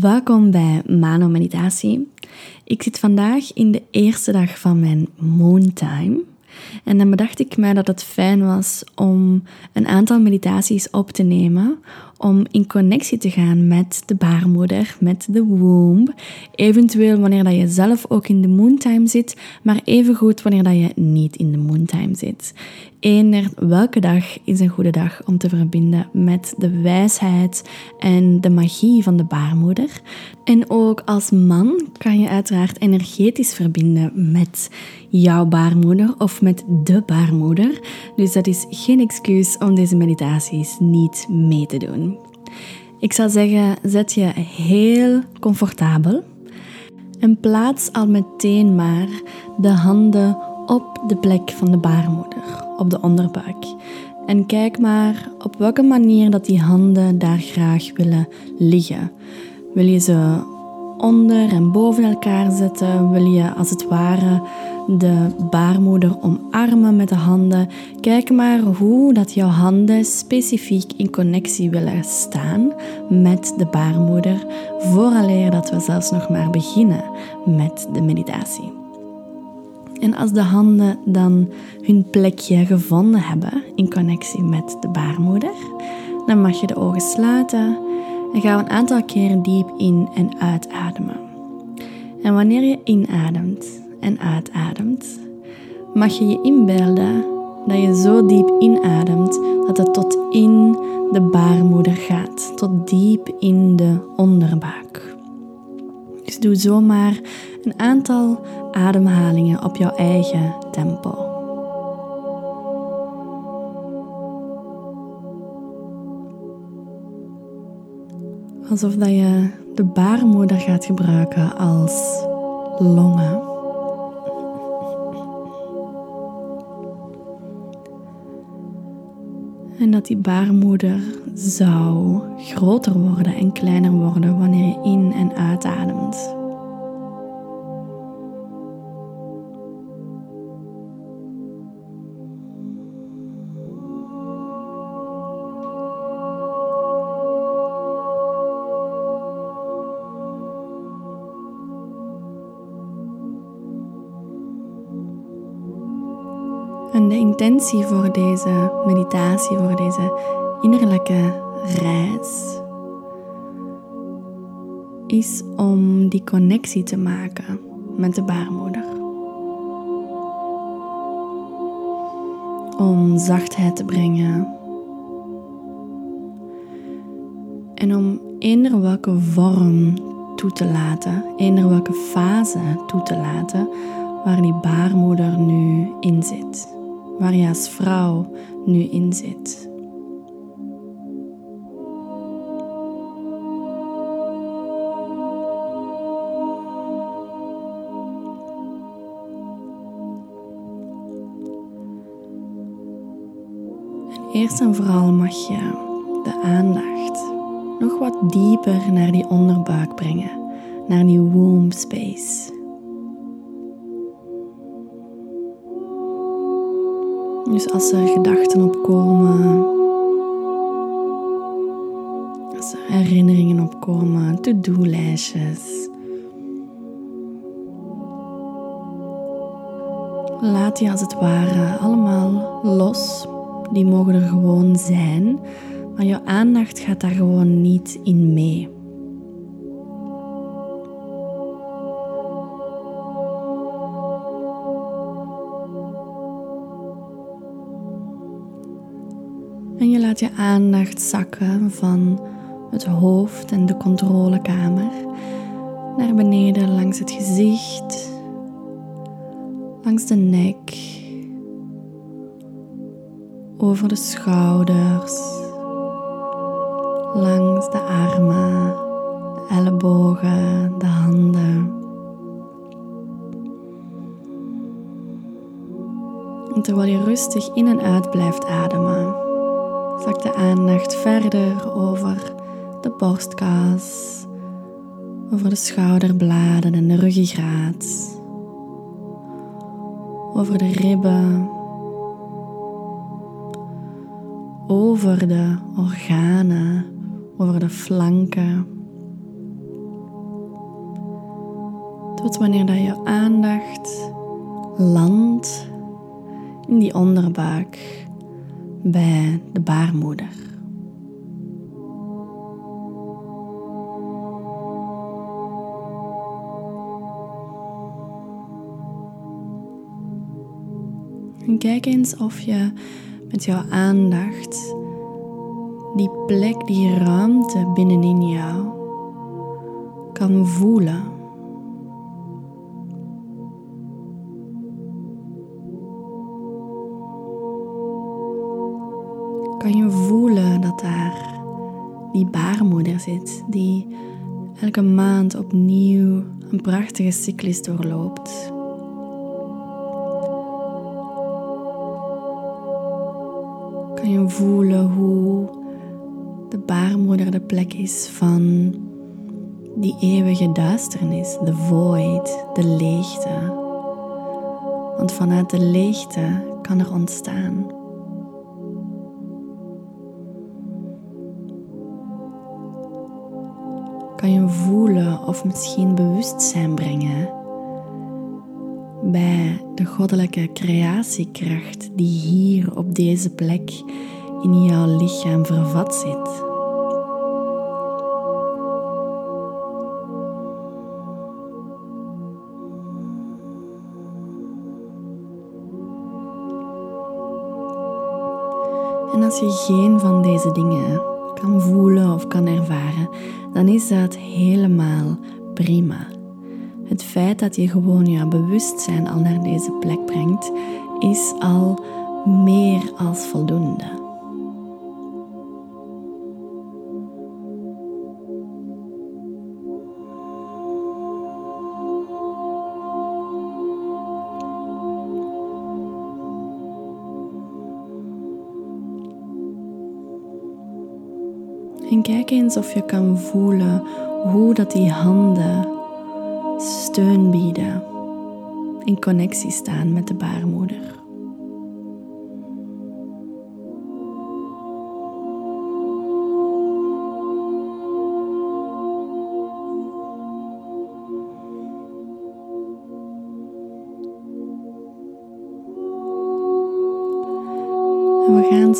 Welkom bij Mano Meditatie. Ik zit vandaag in de eerste dag van mijn Moontime. En dan bedacht ik mij dat het fijn was om een aantal meditaties op te nemen om in connectie te gaan met de baarmoeder, met de womb. Eventueel wanneer dat je zelf ook in de moontime zit, maar evengoed wanneer dat je niet in de moontime zit. Eender welke dag is een goede dag om te verbinden met de wijsheid en de magie van de baarmoeder. En ook als man kan je uiteraard energetisch verbinden met jouw baarmoeder of met de baarmoeder. Dus dat is geen excuus om deze meditaties niet mee te doen. Ik zou zeggen, zet je heel comfortabel en plaats al meteen maar de handen op de plek van de baarmoeder, op de onderbuik. En kijk maar op welke manier dat die handen daar graag willen liggen. Wil je ze onder en boven elkaar zetten? Wil je als het ware de baarmoeder omarmen met de handen? Kijk maar hoe dat jouw handen specifiek in connectie willen staan met de baarmoeder, vooraleer dat we zelfs nog maar beginnen met de meditatie. En als de handen dan hun plekje gevonden hebben in connectie met de baarmoeder, dan mag je de ogen sluiten en ga een aantal keren diep in en uitademen. En wanneer je inademt en uitademt, mag je je inbeelden dat je zo diep inademt dat het tot in de baarmoeder gaat, tot diep in de onderbuik. Dus doe zomaar een aantal ademhalingen op jouw eigen tempo. Alsof dat je de baarmoeder gaat gebruiken als longen. En dat die baarmoeder zou groter worden en kleiner worden wanneer je in- en uitademt. Intentie voor deze meditatie, voor deze innerlijke reis, is om die connectie te maken met de baarmoeder. Om zachtheid te brengen. En om eender welke vorm toe te laten, eender welke fase toe te laten waar die baarmoeder nu in zit waar je als vrouw nu in zit. Eerst en vooral mag je de aandacht nog wat dieper naar die onderbuik brengen, naar die womb space. Dus als er gedachten opkomen, als er herinneringen opkomen, to-do-lijstjes. Laat die als het ware allemaal los. Die mogen er gewoon zijn, maar jouw aandacht gaat daar gewoon niet in mee. Laat je aandacht zakken van het hoofd en de controlekamer naar beneden langs het gezicht, langs de nek, over de schouders, langs de armen, de ellebogen, de handen. En terwijl je rustig in en uit blijft ademen, Zak de aandacht verder over de borstkas, over de schouderbladen en de ruggengraat, over de ribben, over de organen, over de flanken. Tot wanneer dat je aandacht landt in die onderbuik bij de baarmoeder. En kijk eens of je met jouw aandacht die plek, die ruimte binnenin jou kan voelen. Kan je voelen dat daar die baarmoeder zit, die elke maand opnieuw een prachtige cyclus doorloopt. Kan je voelen hoe de baarmoeder de plek is van die eeuwige duisternis, de void, de leegte. Want vanuit de leegte kan er ontstaan. Kan je voelen of misschien bewustzijn brengen bij de goddelijke creatiekracht die hier op deze plek in jouw lichaam vervat zit. En als je geen van deze dingen kan voelen of kan ervaren, dan is dat helemaal prima. Het feit dat je gewoon je bewustzijn al naar deze plek brengt, is al meer als voldoende. En kijk eens of je kan voelen hoe dat die handen steun bieden, in connectie staan met de baarmoeder.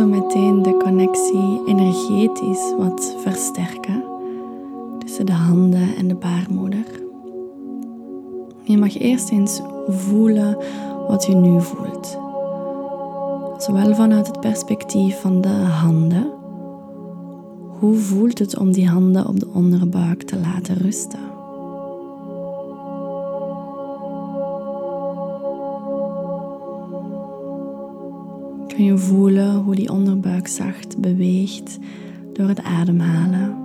Zo meteen de connectie energetisch wat versterken tussen de handen en de baarmoeder. Je mag eerst eens voelen wat je nu voelt. Zowel vanuit het perspectief van de handen. Hoe voelt het om die handen op de onderbuik te laten rusten? Kun je voelen hoe die onderbuik zacht beweegt door het ademhalen.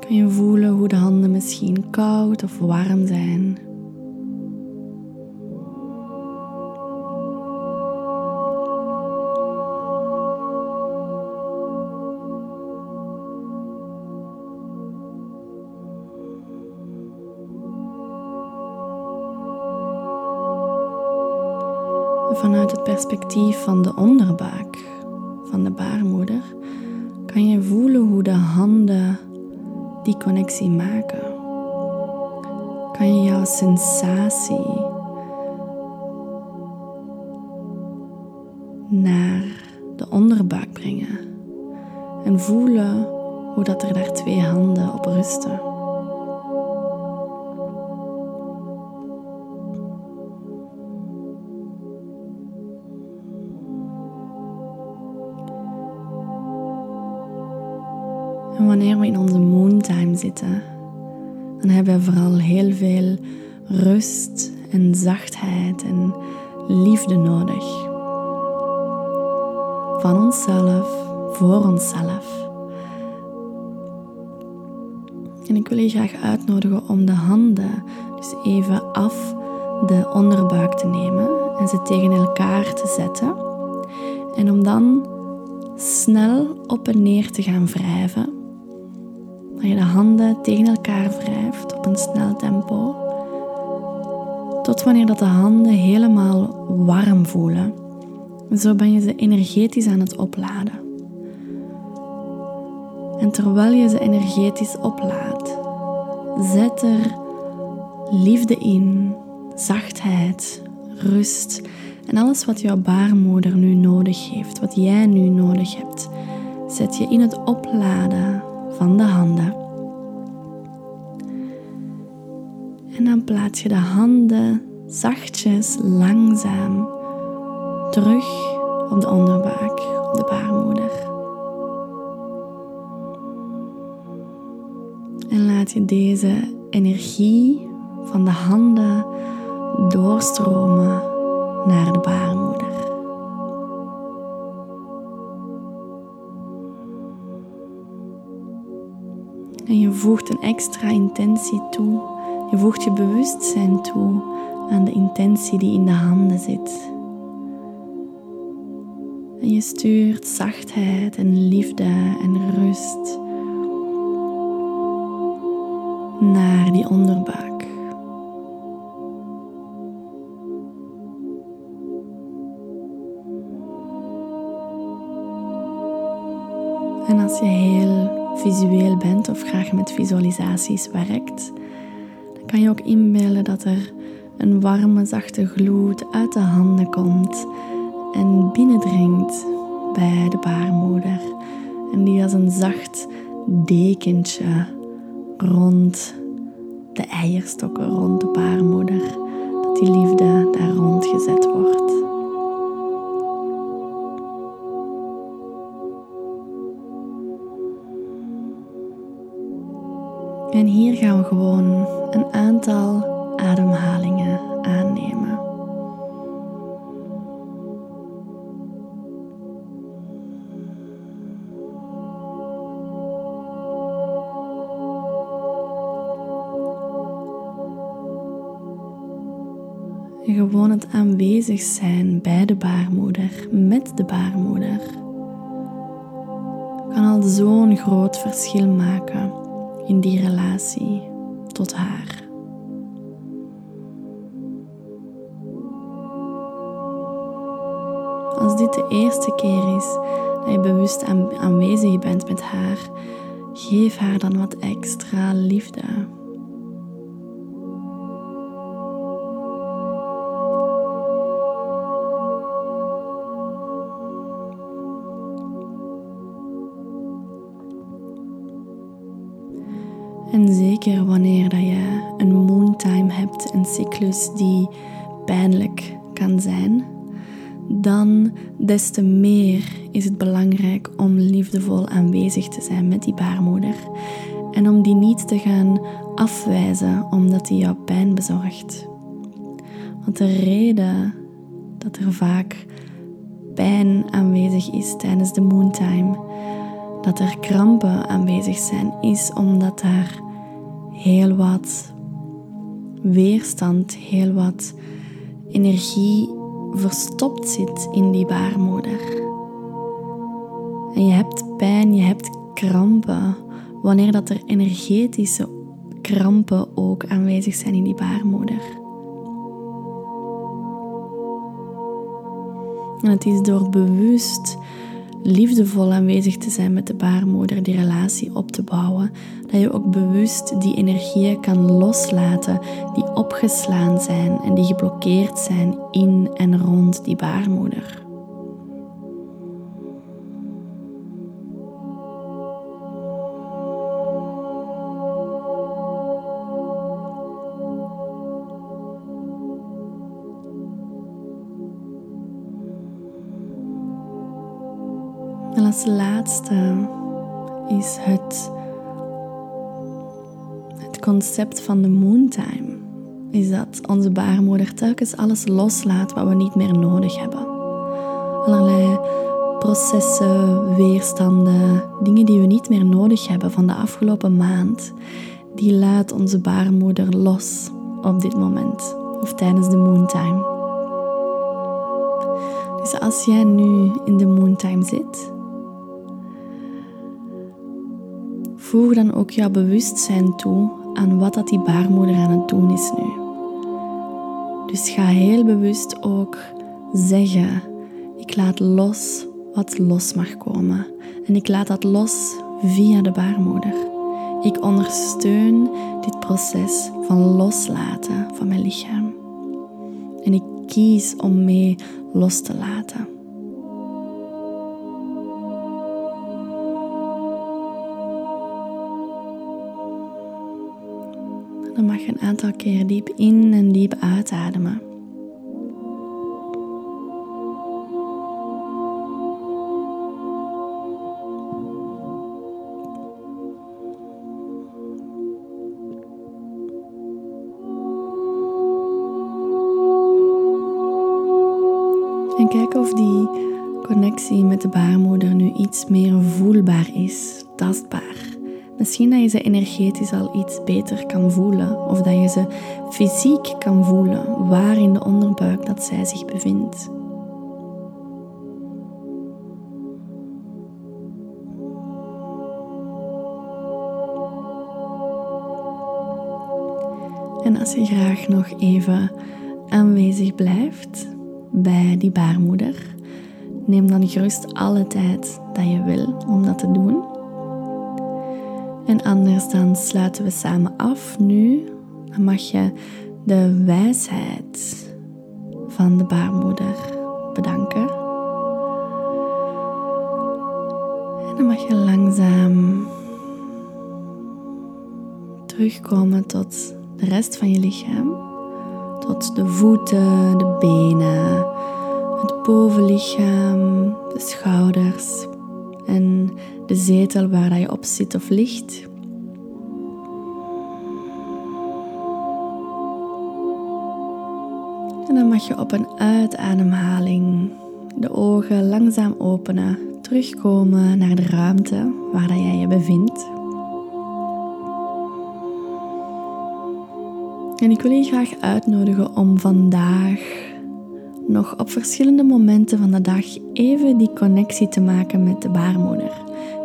Kun je voelen hoe de handen misschien koud of warm zijn. Vanuit het perspectief van de onderbuik, van de baarmoeder, kan je voelen hoe de handen die connectie maken. Kan je jouw sensatie naar de onderbuik brengen en voelen hoe dat er daar twee handen op rusten. Wanneer we in onze moontime zitten, dan hebben we vooral heel veel rust en zachtheid en liefde nodig. Van onszelf, voor onszelf. En ik wil je graag uitnodigen om de handen dus even af de onderbuik te nemen en ze tegen elkaar te zetten. En om dan snel op en neer te gaan wrijven dat je de handen tegen elkaar wrijft op een snel tempo. Tot wanneer dat de handen helemaal warm voelen. Zo ben je ze energetisch aan het opladen. En terwijl je ze energetisch oplaadt, zet er liefde in, zachtheid, rust en alles wat jouw baarmoeder nu nodig heeft, wat jij nu nodig hebt, zet je in het opladen van de handen. En dan plaats je de handen zachtjes, langzaam terug op de onderbuik, op de baarmoeder. En laat je deze energie van de handen doorstromen naar de baarmoeder. Voegt een extra intentie toe. Je voegt je bewustzijn toe aan de intentie die in de handen zit. En je stuurt zachtheid en liefde en rust naar die onderbuik. En als je heel visueel bent of graag met visualisaties werkt, dan kan je ook inbeelden dat er een warme, zachte gloed uit de handen komt en binnendringt bij de baarmoeder. En die als een zacht dekentje rond de eierstokken, rond de baarmoeder, dat die liefde daar rond gezet wordt. En hier gaan we gewoon een aantal ademhalingen aannemen. En gewoon het aanwezig zijn bij de baarmoeder, met de baarmoeder, kan al zo'n groot verschil maken in die relatie tot haar. Als dit de eerste keer is dat je bewust aanwezig bent met haar, geef haar dan wat extra liefde. Die pijnlijk kan zijn, dan des te meer is het belangrijk om liefdevol aanwezig te zijn met die baarmoeder. En om die niet te gaan afwijzen omdat die jou pijn bezorgt. Want de reden dat er vaak pijn aanwezig is tijdens de moontime, dat er krampen aanwezig zijn, is omdat daar heel wat weerstand, heel wat energie verstopt zit in die baarmoeder. En je hebt pijn, je hebt krampen, wanneer dat er energetische krampen ook aanwezig zijn in die baarmoeder. En het is door bewust liefdevol aanwezig te zijn met de baarmoeder, die relatie op te bouwen, dat je ook bewust die energieën kan loslaten die opgeslaan zijn en die geblokkeerd zijn in en rond die baarmoeder. Als laatste is het, het concept van de moontime. Is dat onze baarmoeder telkens alles loslaat wat we niet meer nodig hebben. Allerlei processen, weerstanden, dingen die we niet meer nodig hebben van de afgelopen maand, die laat onze baarmoeder los op dit moment of tijdens de moontime. Dus als jij nu in de moontime zit, Voeg dan ook jouw bewustzijn toe aan wat dat die baarmoeder aan het doen is nu. Dus ga heel bewust ook zeggen: ik laat los wat los mag komen. En ik laat dat los via de baarmoeder. Ik ondersteun dit proces van loslaten van mijn lichaam. En ik kies om mee los te laten. Aantal keer diep in en diep uitademen. En kijk of die connectie met de baarmoeder nu iets meer voelbaar is, tastbaar. Misschien dat je ze energetisch al iets beter kan voelen of dat je ze fysiek kan voelen waar in de onderbuik dat zij zich bevindt. En als je graag nog even aanwezig blijft bij die baarmoeder, neem dan gerust alle tijd dat je wil om dat te doen. En anders dan sluiten we samen af nu. Mag je de wijsheid van de baarmoeder bedanken. En dan mag je langzaam terugkomen tot de rest van je lichaam. Tot de voeten, de benen, het bovenlichaam, de schouders en de zetel waar je op zit of ligt. En dan mag je op een uitademhaling de ogen langzaam openen, terugkomen naar de ruimte waar jij je bevindt. En ik wil je graag uitnodigen om vandaag nog op verschillende momenten van de dag even die connectie te maken met de baarmoeder.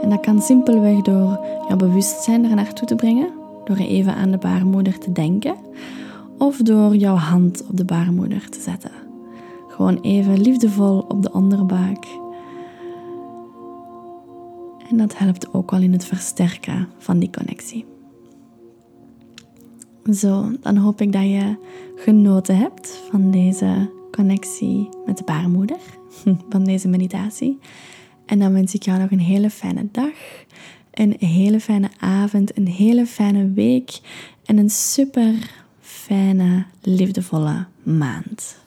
En dat kan simpelweg door jouw bewustzijn er naartoe te brengen, door even aan de baarmoeder te denken, of door jouw hand op de baarmoeder te zetten. Gewoon even liefdevol op de onderbuik. En dat helpt ook wel in het versterken van die connectie. Zo, dan hoop ik dat je genoten hebt van deze connectie met de baarmoeder, van deze meditatie. En dan wens ik jou nog een hele fijne dag, een hele fijne avond, een hele fijne week en een super fijne, liefdevolle maand.